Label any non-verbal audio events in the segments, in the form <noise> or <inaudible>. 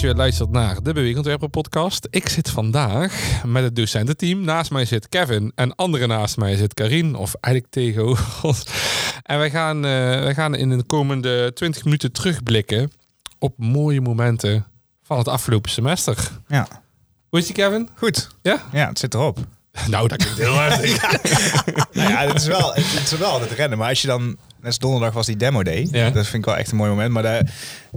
dat je luistert naar de Beweegontwerper podcast. Ik zit vandaag met het docententeam. Naast mij zit Kevin en andere naast mij zit Karin, of eigenlijk Tego. <laughs> en wij gaan, uh, wij gaan in de komende 20 minuten terugblikken op mooie momenten van het afgelopen semester. Ja. Hoe is die Kevin? Goed. Ja? Ja, het zit erop. Nou, dat klinkt heel erg. <laughs> nou ja, het is wel, het is wel het rennen. Maar als je dan net donderdag was die demo day. Ja. Dat vind ik wel echt een mooi moment. Maar dat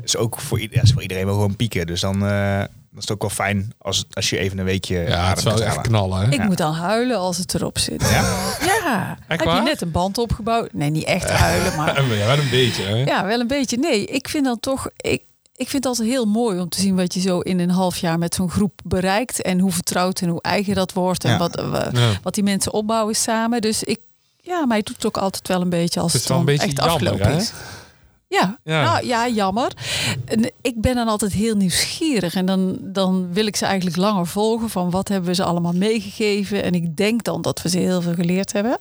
is ook voor, iedereen, is voor iedereen wel gewoon pieken. Dus dan uh, dat is het ook wel fijn als, als je even een weekje... Ja, het is wel echt knallen. Hè? Ik Ja. moet dan huilen als het erop zit. Ja? Ja. Heb je net een band opgebouwd? Nee, niet echt <laughs> huilen, maar... Ja, wel een beetje. Hè? Ja, wel een beetje. Nee, ik vind dan toch... Ik, ik vind het altijd heel mooi om te zien wat je zo in een half jaar met zo'n groep bereikt. En hoe vertrouwd en hoe eigen dat wordt. En Ja. wat, eh, Ja. wat die mensen opbouwen samen. Dus ik... Ja, mij doet het ook altijd wel een beetje als Het het, is wel een dan beetje echt jammer, afgelopen hè? is. Ja, Ja. Nou, ja, jammer. En ik ben dan altijd heel nieuwsgierig. En dan, dan wil ik ze eigenlijk langer volgen. Van wat hebben we ze allemaal meegegeven. En ik denk dan dat we ze heel veel geleerd hebben.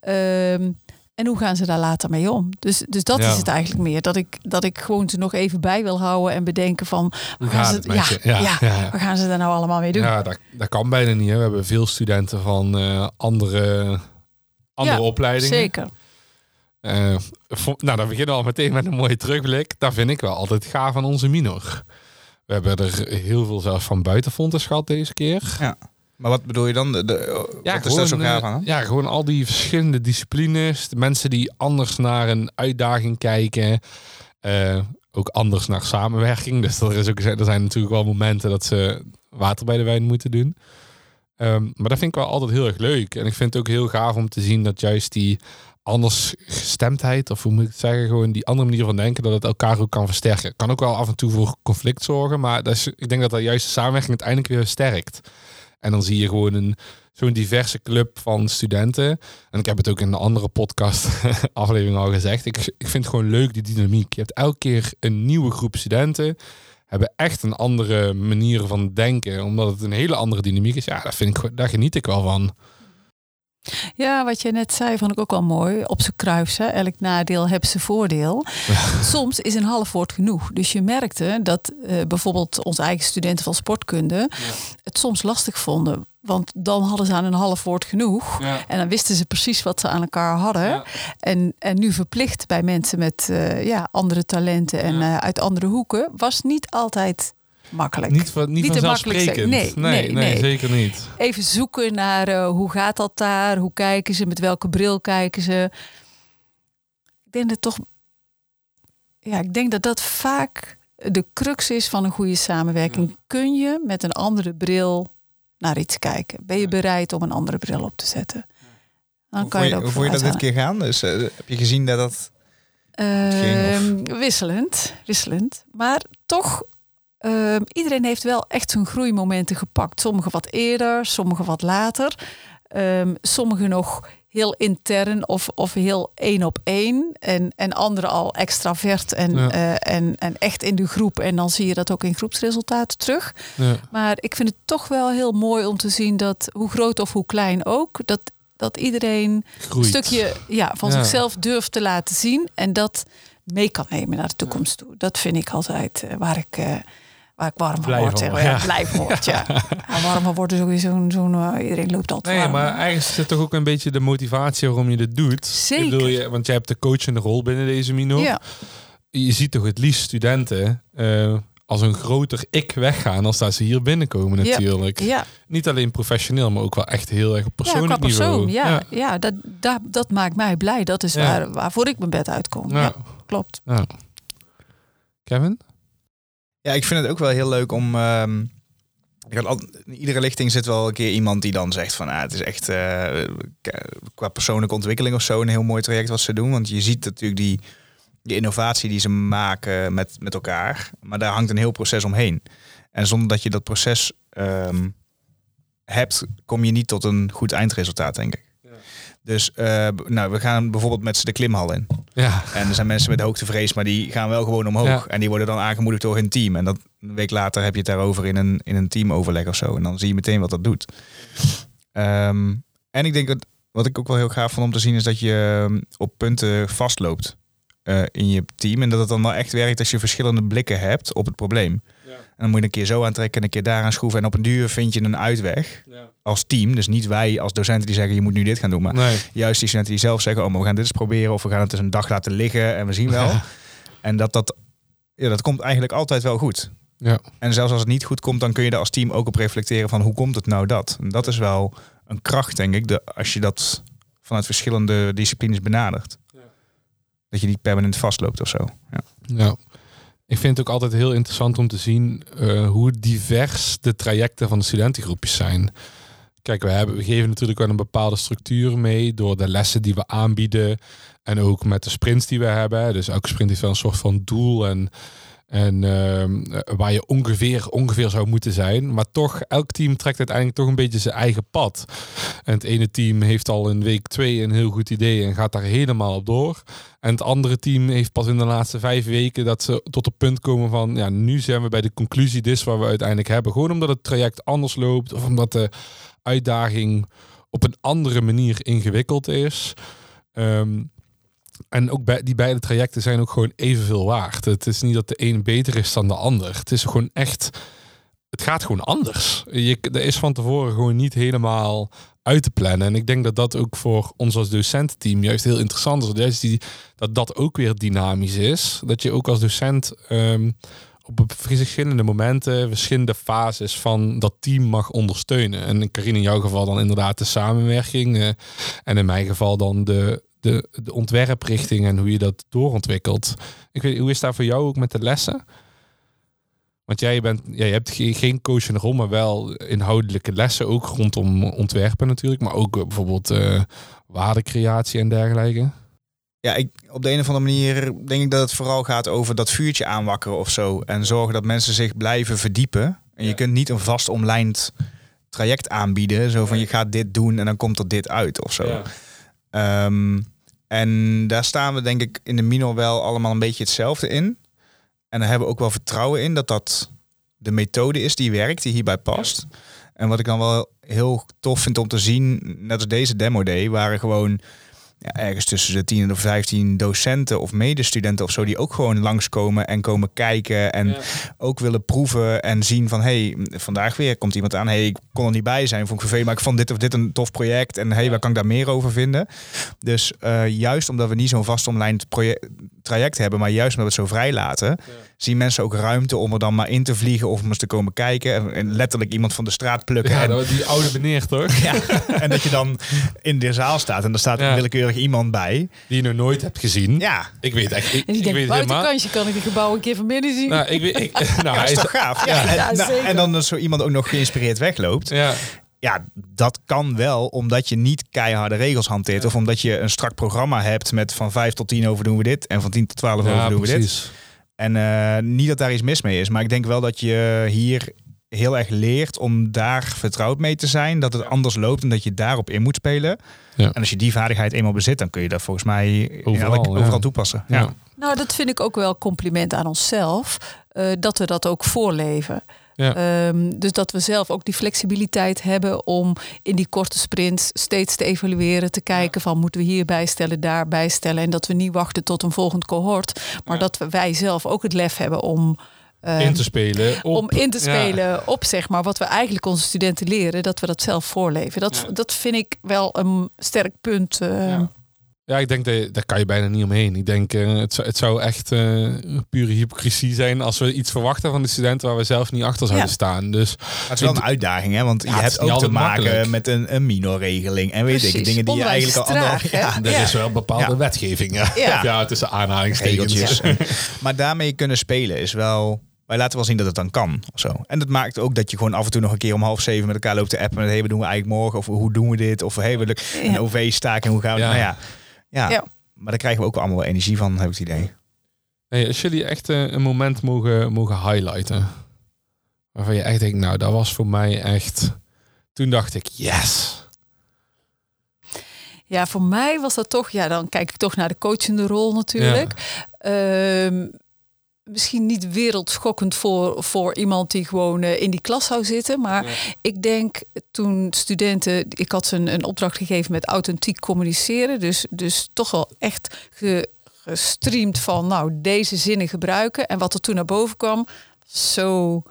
Ehm, en hoe gaan ze daar later mee om? Dus, dus dat Ja. is het eigenlijk meer. Dat ik, dat ik gewoon ze nog even bij wil houden. En bedenken van... Hoe gaan ze, ja? Ja, ja, ja, ja. Wat gaan ze daar nou allemaal mee doen? Ja, dat, dat kan bijna niet. Hè. We hebben veel studenten van eh, andere, andere Ja, opleidingen. Zeker. Eh, vo- nou, dan beginnen we al meteen met een mooie terugblik. Daar vind ik wel altijd gaaf aan onze minor. We hebben er heel veel zelfs van buitenfontes gehad deze keer. Ja. Maar wat bedoel je dan? De, de, wat is daar zo eh, gaaf aan? ja, gewoon al die verschillende disciplines. De mensen die anders naar een uitdaging kijken. Eh, ook anders naar samenwerking. Dus er, is ook, er zijn natuurlijk wel momenten dat ze water bij de wijn moeten doen. Ehm, maar dat vind ik wel altijd heel erg leuk. En ik vind het ook heel gaaf om te zien dat juist die anders gestemdheid, of hoe moet ik het zeggen, gewoon die andere manier van denken, dat het elkaar ook kan versterken. Kan ook wel af en toe voor conflict zorgen, maar dat is, ik denk dat dat juist de samenwerking uiteindelijk weer sterkt. En dan zie je gewoon een zo'n diverse club van studenten. En ik heb het ook in een andere podcast <laughs> aflevering al gezegd. Ik, ik vind het gewoon leuk, die dynamiek. Je hebt elke keer een nieuwe groep studenten. Hebben echt een andere manier van denken. Omdat het een hele andere dynamiek is. Ja, daar, vind ik, daar geniet ik wel van. Ja, wat je net zei, vond ik ook wel mooi. Op zijn kruisen. Elk nadeel heeft zijn voordeel. <laughs> Soms is een half woord genoeg. Dus je merkte dat eh, bijvoorbeeld onze eigen studenten van sportkunde het soms lastig vonden. Want dan hadden ze aan een half woord genoeg. Ja. En dan wisten ze precies wat ze aan elkaar hadden. Ja. En, en nu verplicht bij mensen met eh, ja, andere talenten en eh, uit andere hoeken, was niet altijd makkelijk. Niet, van, niet, Niet vanzelfsprekend. Nee, nee, nee, nee. zeker niet. Even zoeken naar eh, hoe gaat dat daar? Hoe kijken ze? Met welke bril kijken ze? Ik denk dat toch. Ja, ik denk dat dat vaak de crux is van een goede samenwerking. Kun je met een andere bril naar iets kijken? Ben je bereid om een andere bril op te zetten? Dan kan je je, ook hoe je dat dit keer gaan? Dus eh, heb je gezien dat dat... Ehm, wisselend, wisselend. Maar toch, ehm, iedereen heeft wel echt zijn groeimomenten gepakt. Sommigen wat eerder, sommigen wat later. Ehm sommigen nog heel intern of, of heel één op één. En, en anderen al extravert en, Ja. eh, en, en echt in de groep. En dan zie je dat ook in groepsresultaten terug. Ja. Maar ik vind het toch wel heel mooi om te zien dat, hoe groot of hoe klein ook, dat, dat iedereen Groeit. een stukje ja, van Ja. zichzelf durft te laten zien en dat mee kan nemen naar de toekomst toe. Dat vind ik altijd eh, waar ik, eh, waar ik warm van word. zeg maar. Ja, ja. blij van word, ja. ja. warm van worden sowieso zo'n, zo'n eh, iedereen loopt altijd Nee, maar eigenlijk zit toch ook een beetje de motivatie waarom je dit doet. Zeker. Ik bedoel, je, want jij hebt de coachende rol binnen deze minor. Ja, Je ziet toch het liefst studenten eh, als een groter ik weggaan als dat ze hier binnenkomen Ja. natuurlijk. ja. Niet alleen professioneel, maar ook wel echt heel erg op ja, persoonlijk persoon. niveau. Ja, ja. dat, dat, dat maakt mij blij. Dat is Ja. waar, waarvoor ik mijn bed uitkom. Ja, Ja. klopt. Ja. Kevin? Ja, ik vind het ook wel heel leuk om... al- in iedere lichting zit wel een keer iemand die dan zegt van... Ah, het is echt eh, qua persoonlijke ontwikkeling of zo een heel mooi traject wat ze doen. Want je ziet natuurlijk die, die innovatie die ze maken met, met elkaar. Maar daar hangt een heel proces omheen. En zonder dat je dat proces ehm, hebt, kom je niet tot een goed eindresultaat, denk ik. Dus eh, nou, we gaan bijvoorbeeld met ze de klimhal in. Ja. En er zijn mensen met hoogtevrees, maar die gaan wel gewoon omhoog. Ja. En die worden dan aangemoedigd door hun team. En dat een week later heb je het daarover in een, in een teamoverleg of zo. En dan zie je meteen wat dat doet. Ehm, en ik denk dat wat ik ook wel heel gaaf vond om te zien, is dat je ehm, op punten vastloopt eh, in je team. En dat het dan wel echt werkt als je verschillende blikken hebt op het probleem. En dan moet je een keer zo aantrekken en een keer daar aan schroeven. En op een duur vind je een uitweg als team. Dus niet wij als docenten die zeggen je moet nu dit gaan doen. Maar Nee. juist die studenten die zelf zeggen, oh maar we gaan dit eens proberen. Of we gaan het eens een dag laten liggen en we zien wel. En dat, dat, ja, dat komt eigenlijk altijd wel goed. Ja. En zelfs als het niet goed komt, dan kun je er als team ook op reflecteren van hoe komt het nou dat? En dat is wel een kracht, denk ik, de, als je dat vanuit verschillende disciplines benadert. Dat je niet permanent vastloopt of zo. Ja. Ja. Ik vind het ook altijd heel interessant om te zien eh, hoe divers de trajecten van de studentengroepjes zijn. Kijk, we, hebben, we geven natuurlijk wel een bepaalde structuur mee door de lessen die we aanbieden. En ook met de sprints die we hebben. Dus elke sprint heeft wel een soort van doel en, en ehm, waar je ongeveer, ongeveer zou moeten zijn. Maar toch, elk team trekt uiteindelijk toch een beetje zijn eigen pad. En het ene team heeft al in week twee een heel goed idee en gaat daar helemaal op door. En het andere team heeft pas in de laatste vijf weken dat ze tot het punt komen van, ja, nu zijn we bij de conclusie, dit is wat we uiteindelijk hebben. Gewoon omdat het traject anders loopt of omdat de uitdaging op een andere manier ingewikkeld is. Ehm, en ook bij die beide trajecten zijn ook gewoon evenveel waard. Het is niet dat de een beter is dan de ander. Het is gewoon echt, het gaat gewoon anders. Je, er is van tevoren gewoon niet helemaal uit te plannen. En ik denk dat dat ook voor ons als docententeam juist heel interessant is. Dat die, dat dat ook weer dynamisch is. Dat je ook als docent ehm, op verschillende momenten, verschillende fases van dat team mag ondersteunen. En Karin in jouw geval dan inderdaad de samenwerking. eh, en in mijn geval dan de, de, de ontwerprichting en hoe je dat doorontwikkelt. Ik weet, hoe is daar voor jou ook met de lessen? Want jij bent, ja, je hebt ge- geen coachende rol, maar wel inhoudelijke lessen, ook rondom ontwerpen natuurlijk, maar ook eh, bijvoorbeeld eh, waardecreatie en dergelijke. Ja, ik, op de een of andere manier denk ik dat het vooral gaat over dat vuurtje aanwakkeren of zo. En zorgen dat mensen zich blijven verdiepen. En je kunt niet een vast omlijnd traject aanbieden. Zo van je gaat dit doen en dan komt er dit uit of zo. Ehm, en daar staan we denk ik in de minor wel allemaal een beetje hetzelfde in. En daar hebben we ook wel vertrouwen in dat dat de methode is die werkt, die hierbij past. En wat ik dan wel heel tof vind om te zien, net als deze demo day, waren gewoon ja, ergens tussen de 10 en de 15 docenten of medestudenten of zo, die ook gewoon langskomen en komen kijken en ook willen proeven en zien van hey, vandaag weer komt iemand aan, hey, ik kon er niet bij zijn, vond ik vervelend, maar ik vond dit of dit een tof project en hey, waar kan ik daar meer over vinden? Dus eh, juist omdat we niet zo'n vast omlijnd project, traject hebben, maar juist omdat we het zo vrij laten, zien mensen ook ruimte om er dan maar in te vliegen of om eens te komen kijken en, en letterlijk iemand van de straat plukken. Ja, en, die oude meneer toch? <laughs> ja, en dat je dan in de zaal staat en er staat Ja. willekeurig iemand bij. Die je nog nooit hebt gezien. Ja, Ik weet echt, ik, En ik weet helemaal. buitenkantje kan ik het gebouw een keer van binnen zien. Nou, ik weet, ik, <laughs> nou, hij is is, toch gaaf? Ja, en, Ja, nou, en dan dat zo iemand ook nog geïnspireerd wegloopt. ja, Ja, dat kan wel omdat je niet keiharde regels hanteert. Of omdat je een strak programma hebt met van 5 tot 10 over doen we dit. En van 10 tot 12 over doen we dit. precies. En eh, niet dat daar iets mis mee is. Maar ik denk wel dat je hier heel erg leert om daar vertrouwd mee te zijn. Dat het anders loopt en dat je daarop in moet spelen. Ja. En als je die vaardigheid eenmaal bezit, dan kun je dat volgens mij Overal, elk- ja. overal toepassen. Ja. Ja. Nou, dat vind ik ook wel compliment aan onszelf. eh, dat we dat ook voorleven. Ja. Ehm, dus dat we zelf ook die flexibiliteit hebben om in die korte sprints steeds te evalueren, te kijken van moeten we hier bijstellen, daar bijstellen. En dat we niet wachten tot een volgend cohort. Maar dat we, wij zelf ook het lef hebben om. Ehm, in te spelen. op- om in te ja. spelen op zeg maar wat we eigenlijk onze studenten leren, dat we dat zelf voorleven. Dat, Ja. dat vind ik wel een sterk punt. eh. Ja. Ja, ik denk dat daar kan je bijna niet omheen. Ik denk eh, het, zou, het zou echt eh, pure hypocrisie zijn als we iets verwachten van de studenten waar we zelf niet achter zouden Ja. staan. Dus Maar het is wel een uitdaging, hè? Want Ja, je het hebt ook te maken makkelijk. met een, een minorregeling. En weet ik, dingen die je eigenlijk al traag, hè? ja, <laughs> er is wel bepaalde Ja. wetgeving. Ja, <laughs> Ja. ja. tussen aanhalingstekens. <laughs> maar daarmee kunnen spelen is wel... Wij laten wel zien dat het dan kan. Of zo. En dat maakt ook dat je gewoon af en toe nog een keer om half zeven met elkaar loopt te appen. Met, hey, wat doen we eigenlijk morgen? Of hoe doen we dit? Of hey, we een Ja. OV-staak en hoe gaan we... Ja. Nou ja, ja. Ja. Maar daar krijgen we ook wel allemaal wel energie van, heb ik het idee. Hey, als jullie echt eh, een moment mogen, mogen highlighten. Waarvan je echt denkt, nou, dat was voor mij echt... Toen dacht ik, yes. Ja, voor mij was dat toch, ja, dan kijk ik toch naar de coachende rol natuurlijk. Ehm, misschien niet wereldschokkend voor, voor iemand die gewoon eh, in die klas zou zitten. Maar ik denk toen studenten, ik had ze een, een opdracht gegeven met authentiek communiceren. Dus, dus toch wel echt ge, gestreamd van, nou, deze zinnen gebruiken. En wat er toen naar boven kwam, zo...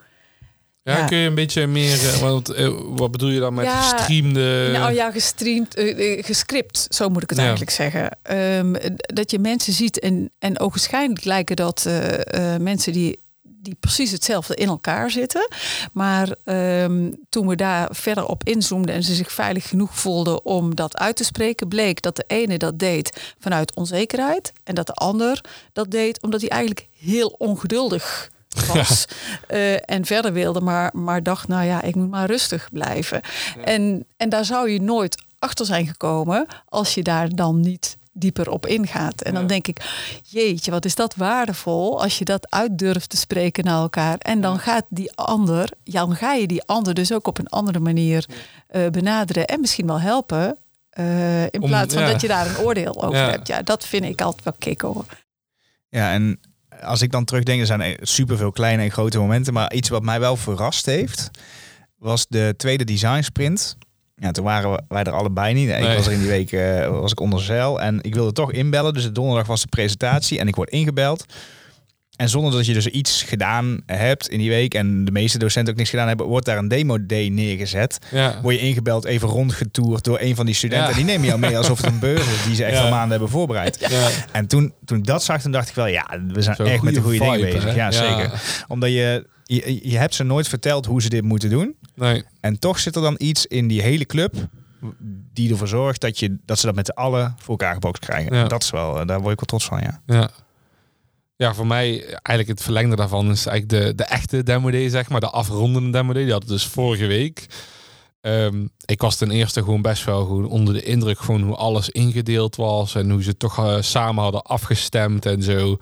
Ja, Ja. kun je een beetje meer... eh, Want, eh, wat bedoel je dan met Ja, gestreamde... Nou ja, gestreamd, eh, gescript, zo moet ik het Ja. eigenlijk zeggen. Ehm, dat je mensen ziet en, en ogenschijnlijk lijken dat eh, eh, mensen die, die precies hetzelfde in elkaar zitten. Maar ehm, toen we daar verder op inzoomden en ze zich veilig genoeg voelden om dat uit te spreken, bleek dat de ene dat deed vanuit onzekerheid en dat de ander dat deed omdat hij eigenlijk heel ongeduldig was eh, en verder wilde, maar, maar dacht, nou ja, ik moet maar rustig blijven. En, en daar zou je nooit achter zijn gekomen als je daar dan niet dieper op ingaat. En dan Ja. denk ik, jeetje, wat is dat waardevol als je dat uit durft te spreken naar elkaar. En dan gaat die ander, ja, dan ga je die ander dus ook op een andere manier eh, benaderen en misschien wel helpen. eh, in Om- plaats van ja. dat je daar een oordeel over Ja. hebt. Ja, dat vind ik altijd wel kick hoor. Ja, en als ik dan terugdenk, er zijn superveel kleine en grote momenten. Maar iets wat mij wel verrast heeft, was de tweede design sprint. Ja, toen waren wij er allebei niet. Ik Nee. was er in die week eh, was ik onder zeil. En ik wilde toch inbellen. Dus de donderdag was de presentatie. En ik word ingebeld. En zonder dat je dus iets gedaan hebt in die week. En de meeste docenten ook niks gedaan hebben. Wordt daar een demo day neergezet. Ja. Word je ingebeld, even rondgetoerd door een van die studenten. Ja. En die nemen jou mee alsof het een beurs is die ze echt al maanden hebben voorbereid. Ja. En toen, toen ik dat zag, toen dacht ik wel, ja, we zijn echt met de goede goede dingen bezig. Ja, zeker. Omdat je, je, je hebt ze nooit verteld hoe ze dit moeten doen. Nee. En toch zit er dan iets in die hele club die ervoor zorgt dat, je, dat ze dat met z'n allen voor elkaar gebokst krijgen. Dat is wel, eh, daar word ik wel trots van, ja. Ja. Ja, voor mij eigenlijk het verlengde daarvan is eigenlijk de, de echte demo day, zeg maar. De afrondende demo day. Die hadden dus vorige week. Ehm, ik was ten eerste gewoon best wel gewoon onder de indruk gewoon hoe alles ingedeeld was. En hoe ze toch eh, samen hadden afgestemd en zo.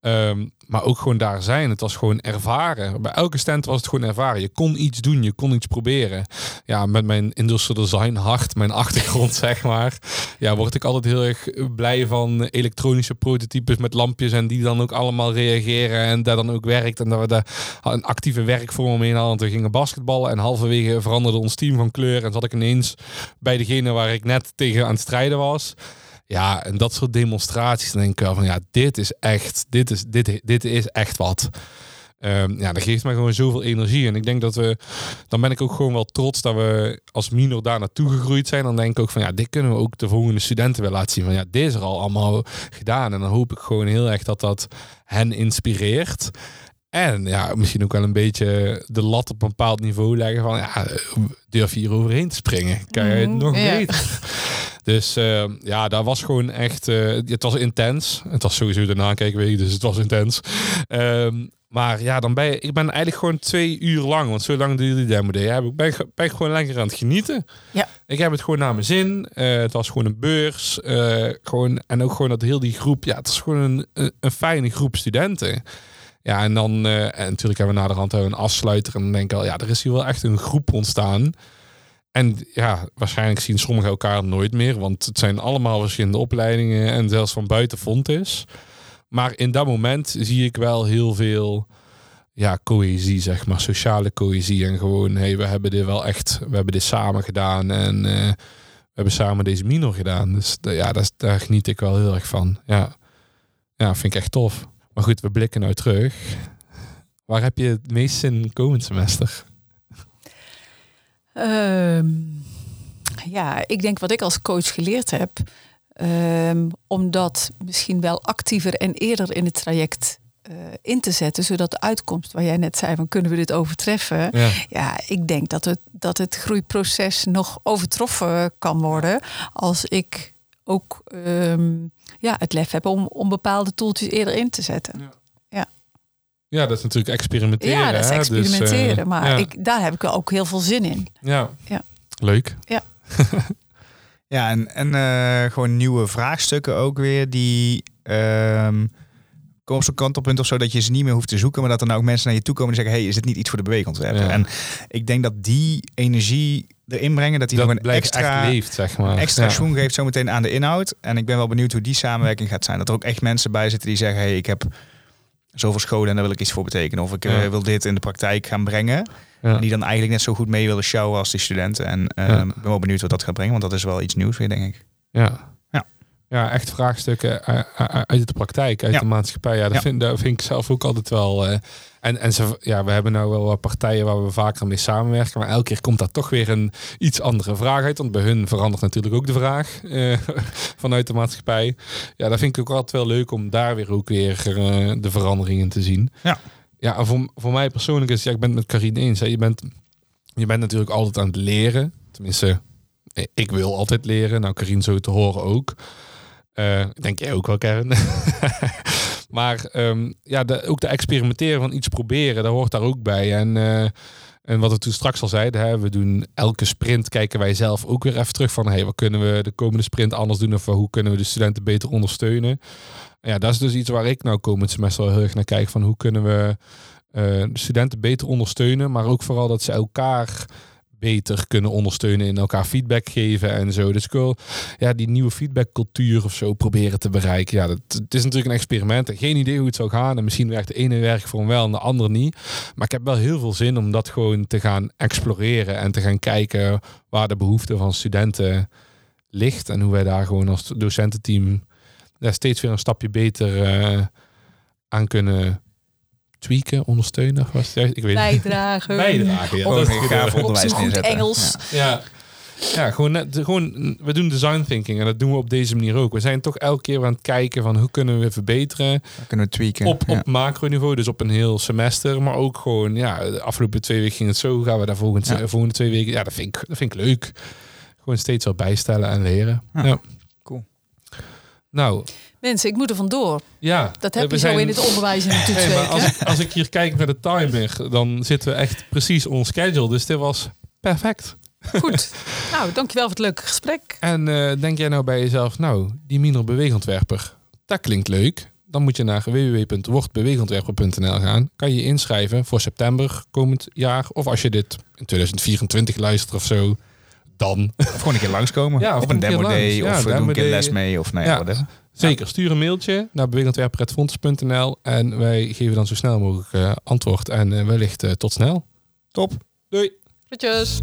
Ehm, maar ook gewoon daar zijn. Het was gewoon ervaren. Bij elke stand was het gewoon ervaren. Je kon iets doen, je kon iets proberen. Ja, met mijn industrial design hart, mijn achtergrond <laughs> zeg maar. Ja, word ik altijd heel erg blij van elektronische prototypes met lampjes. En die dan ook allemaal reageren en dat dan ook werkt. En dat we daar een actieve werkvorm omheen hadden. We gingen basketballen en halverwege veranderde ons team van kleur. En zat ik ineens bij degene waar ik net tegen aan het strijden was. Ja, en dat soort demonstraties. Dan denk ik wel van ja, dit is echt, dit is, dit, dit is echt wat. Ehm, ja, dat geeft mij gewoon zoveel energie. En ik denk dat we, dan ben ik ook gewoon wel trots dat we als minor daar naartoe gegroeid zijn. Dan denk ik ook van ja, dit kunnen we ook de volgende studenten wel laten zien. Van ja, dit is er al allemaal gedaan. En dan hoop ik gewoon heel erg dat dat hen inspireert. En ja, misschien ook wel een beetje de lat op een bepaald niveau leggen van ja, durf je hier overheen te springen? Kan je het Mhm, nog ja. Dus eh, ja, dat was gewoon echt, eh, het was intens. Het was sowieso de nakijkweek, dus het was intens. Ehm, maar ja, dan ben je, ik ben eigenlijk gewoon twee uur lang, want zo lang duurde die demo day, heb ik ben, ik- ben gewoon lekker aan het genieten. Ja. Ik heb het gewoon naar mijn zin. Eh, het was gewoon een beurs. eh, gewoon, en ook gewoon dat heel die groep, ja, het is gewoon een, een, een fijne groep studenten. Ja, en dan, en natuurlijk hebben we naderhand een afsluiter. En dan denk ik al, ja, er is hier wel echt een groep ontstaan. En ja, waarschijnlijk zien sommigen elkaar nooit meer, want het zijn allemaal verschillende opleidingen en zelfs van buiten vond is. Maar in dat moment zie ik wel heel veel ja, cohesie, zeg maar, sociale cohesie. En gewoon, hey, we hebben dit wel echt, we hebben dit samen gedaan en eh, we hebben samen deze minor gedaan. Dus ja, daar geniet ik wel heel erg van. Ja. ja, vind ik echt tof. Maar goed, we blikken nou terug. Waar heb je het meest zin in komend semester? Ehm, ja, ik denk wat ik als coach geleerd heb, ehm, om dat misschien wel actiever en eerder in het traject eh, in te zetten, zodat de uitkomst waar jij net zei van kunnen we dit overtreffen, Ja. ja, ik denk dat het, dat het groeiproces nog overtroffen kan worden als ik ook ehm, ja, het lef heb om, om bepaalde toeltjes eerder in te zetten. Ja, dat is natuurlijk experimenteren. Ja, dat is hè? Dus, eh, experimenteren. maar ja. ik, daar heb ik ook heel veel zin in. Ja. Ja. Leuk. <laughs> Ja, en, en eh, gewoon nieuwe vraagstukken ook weer die ehm, komen op zo'n kantelpunt of zo dat je ze niet meer hoeft te zoeken, maar dat er nou ook mensen naar je toe komen die zeggen, hey, is dit niet iets voor de beweegontwerper? Ja. En ik denk dat die energie erin brengen, dat die dat nog een extra, echt leeft, zeg maar. extra ja. schoen geeft zometeen aan de inhoud. En ik ben wel benieuwd hoe die samenwerking gaat zijn. Dat er ook echt mensen bij zitten die zeggen, hey, ik heb zoveel scholen en daar wil ik iets voor betekenen. Of ik eh, Ja. wil dit in de praktijk gaan brengen. Ja. En die dan eigenlijk net zo goed mee willen showen als die studenten. En eh, ik ben wel benieuwd wat dat gaat brengen, want dat is wel iets nieuws weer, denk ik. Ja. Ja. echt vraagstukken eh, eh, uit de praktijk, uit Ja. de maatschappij. Ja, dat, Ja. Vind, dat vind ik zelf ook altijd wel. eh, en en ze, ja, we hebben nou wel wat partijen waar we vaker mee samenwerken. Maar elke keer komt daar toch weer een iets andere vraag uit. Want bij hun verandert natuurlijk ook de vraag eh, <laughs> vanuit de maatschappij. Ja, dat vind ik ook altijd wel leuk om daar weer ook weer eh, de veranderingen te zien. Ja. Ja, voor, voor mij persoonlijk is, ja, ik ben het met Carine eens. Hè, je, bent, je bent natuurlijk altijd aan het leren. Tenminste, ik wil altijd leren. Nou, Carine zo te horen ook. Ik denk jij ook wel, Karen. <laughs> maar ehm, ja, de, ook de experimenteren van iets proberen, dat hoort daar ook bij. En, eh, en wat we toen straks al zeiden, hè, we doen elke sprint, kijken wij zelf ook weer even terug van, hey, wat kunnen we de komende sprint anders doen? Of hoe kunnen we de studenten beter ondersteunen? Ja, dat is dus iets waar ik nou komend semester heel erg naar kijk. Van hoe kunnen we eh, de studenten beter ondersteunen, maar ook vooral dat ze elkaar beter kunnen ondersteunen in elkaar feedback geven en zo. Dus ik wil ja, die nieuwe feedbackcultuur of zo proberen te bereiken. Ja, dat, het is natuurlijk een experiment en geen idee hoe het zou gaan. En misschien werkt de ene werkvorm wel en de andere niet. Maar ik heb wel heel veel zin om dat gewoon te gaan exploreren en te gaan kijken waar de behoefte van studenten ligt en hoe wij daar gewoon als docententeam ja, steeds weer een stapje beter eh, aan kunnen tweaken, ondersteunen. Of was het? Ik weet. Bijdragen. Bijdragen, ja. Gaaf onderwijs neerzetten. Engels. Ja. Ja. Ja, gewoon, net, de- gewoon, we doen design thinking en dat doen we op deze manier ook. We zijn toch elke keer aan het kijken van hoe kunnen we verbeteren Dan kunnen we tweaken. op, Ja. op macroniveau, dus op een heel semester, maar ook gewoon, ja, de afgelopen twee weken ging het zo, hoe gaan we daar volgend, Ja. volgende twee weken, ja, dat vind, ik, dat vind ik leuk. Gewoon steeds wat bijstellen en leren. Ja. Nou, Mensen, ik moet er vandoor. ja. Dat we heb je zo zijn- in het onderwijs in de Nee, <laughs> maar als, als ik hier kijk naar de timer, dan zitten we echt precies on schedule. Dus dit was perfect. Goed. <laughs> Nou, dankjewel voor het leuke gesprek. En eh, denk jij nou bij jezelf, nou, die minder beweegontwerper, dat klinkt leuk. Dan moet je naar www.wordbeweegontwerper.nl gaan. Kan je je inschrijven voor september komend jaar. Of als je dit in 2024 luistert of zo, dan. Of gewoon een keer langskomen. Ja, of op een demo day. Ja, of doen demo een keer day. les mee. Of nou ja, Ja. whatever. Zeker, stuur een mailtje naar beweegontwerper.fontes.nl en wij geven dan zo snel mogelijk eh, antwoord. En eh, wellicht eh, tot snel. Top. Doei! Groetjes.